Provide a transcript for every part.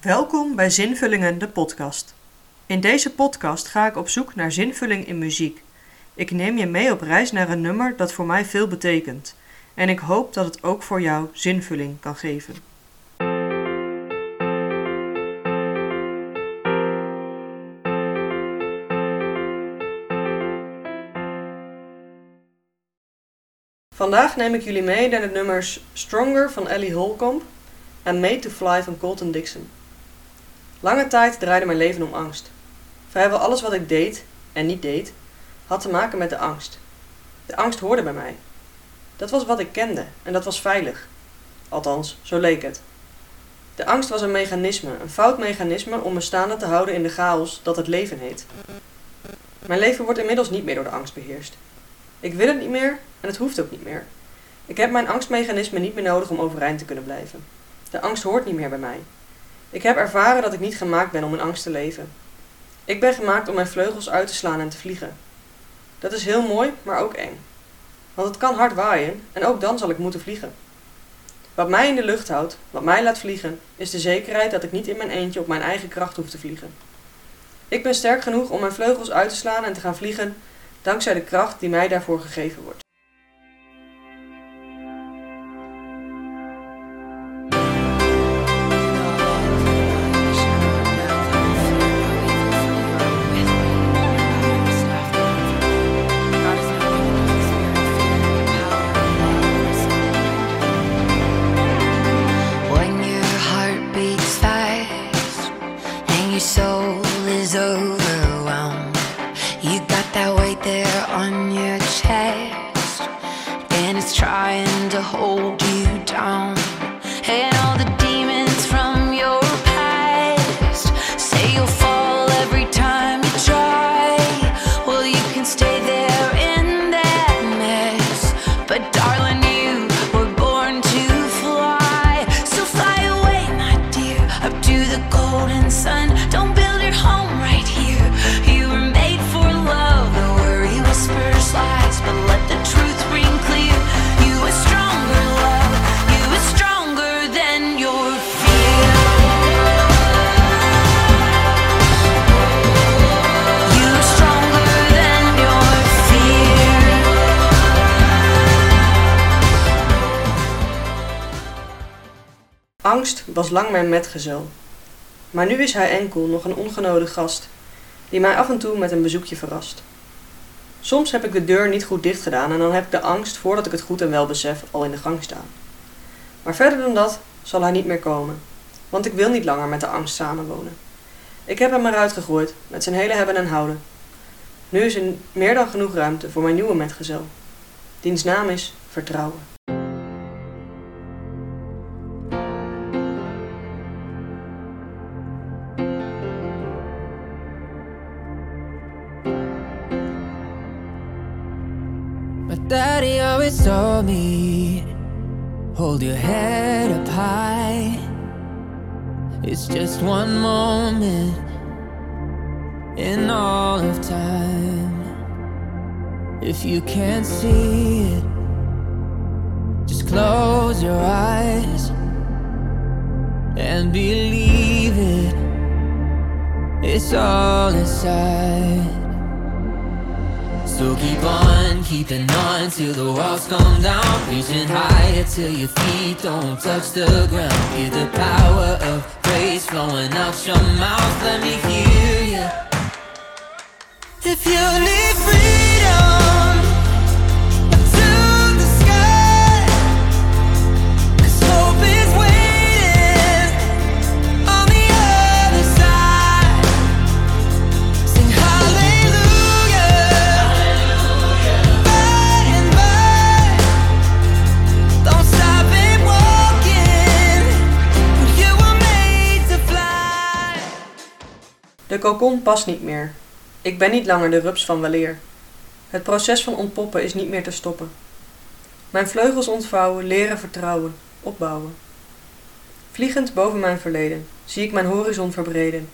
Welkom bij Zinvullingen, de podcast. In deze podcast ga ik op zoek naar zinvulling in muziek. Ik neem je mee op reis naar een nummer dat voor mij veel betekent. En ik hoop dat het ook voor jou zinvulling kan geven. Vandaag neem ik jullie mee naar de nummers Stronger van Ellie Holcomb en Made to Fly van Colton Dixon. Lange tijd draaide mijn leven om angst. Vrijwel alles wat ik deed en niet deed, had te maken met de angst. De angst hoorde bij mij. Dat was wat ik kende en dat was veilig. Althans, zo leek het. De angst was een mechanisme, een fout mechanisme om me staande te houden in de chaos dat het leven heet. Mijn leven wordt inmiddels niet meer door de angst beheerst. Ik wil het niet meer en het hoeft ook niet meer. Ik heb mijn angstmechanisme niet meer nodig om overeind te kunnen blijven. De angst hoort niet meer bij mij. Ik heb ervaren dat ik niet gemaakt ben om in angst te leven. Ik ben gemaakt om mijn vleugels uit te slaan en te vliegen. Dat is heel mooi, maar ook eng. Want het kan hard waaien en ook dan zal ik moeten vliegen. Wat mij in de lucht houdt, wat mij laat vliegen, is de zekerheid dat ik niet in mijn eentje op mijn eigen kracht hoef te vliegen. Ik ben sterk genoeg om mijn vleugels uit te slaan en te gaan vliegen, dankzij de kracht die mij daarvoor gegeven wordt. Weight there on your chest, and it's trying to hold Angst was lang mijn metgezel. Maar nu is hij enkel nog een ongenode gast, die mij af en toe met een bezoekje verrast. Soms heb ik de deur niet goed dicht gedaan en dan heb ik de angst, voordat ik het goed en wel besef, al in de gang staan. Maar verder dan dat zal hij niet meer komen, want ik wil niet langer met de angst samenwonen. Ik heb hem eruit gegooid, met zijn hele hebben en houden. Nu is er meer dan genoeg ruimte voor mijn nieuwe metgezel. Diens naam is Vertrouwen. Daddy always told me, hold your head up high. It's just one moment in all of time. If you can't see it, just close your eyes and believe it. It's all inside. So keep on keeping on till the walls come down. Reaching higher till your feet don't touch the ground. Hear the power of praise flowing out your mouth. Let me hear you. If you need De kokon past niet meer. Ik ben niet langer de rups van weleer. Het proces van ontpoppen is niet meer te stoppen. Mijn vleugels ontvouwen, leren vertrouwen, opbouwen. Vliegend boven mijn verleden, zie ik mijn horizon verbreden.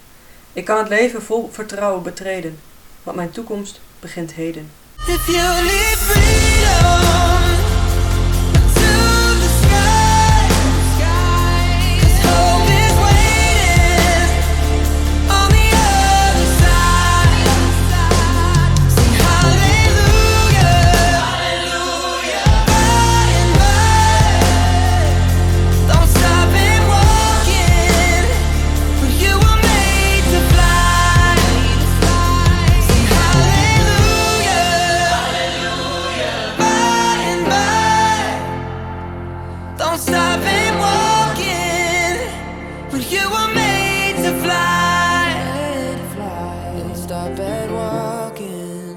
Ik kan het leven vol vertrouwen betreden, want mijn toekomst begint heden. walking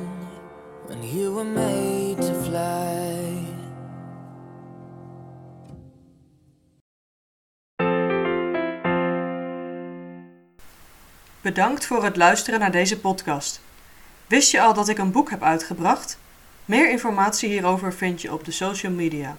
when you were made to fly. Bedankt voor het luisteren naar deze podcast. Wist je al dat ik een boek heb uitgebracht? Meer informatie hierover vind je op de social media.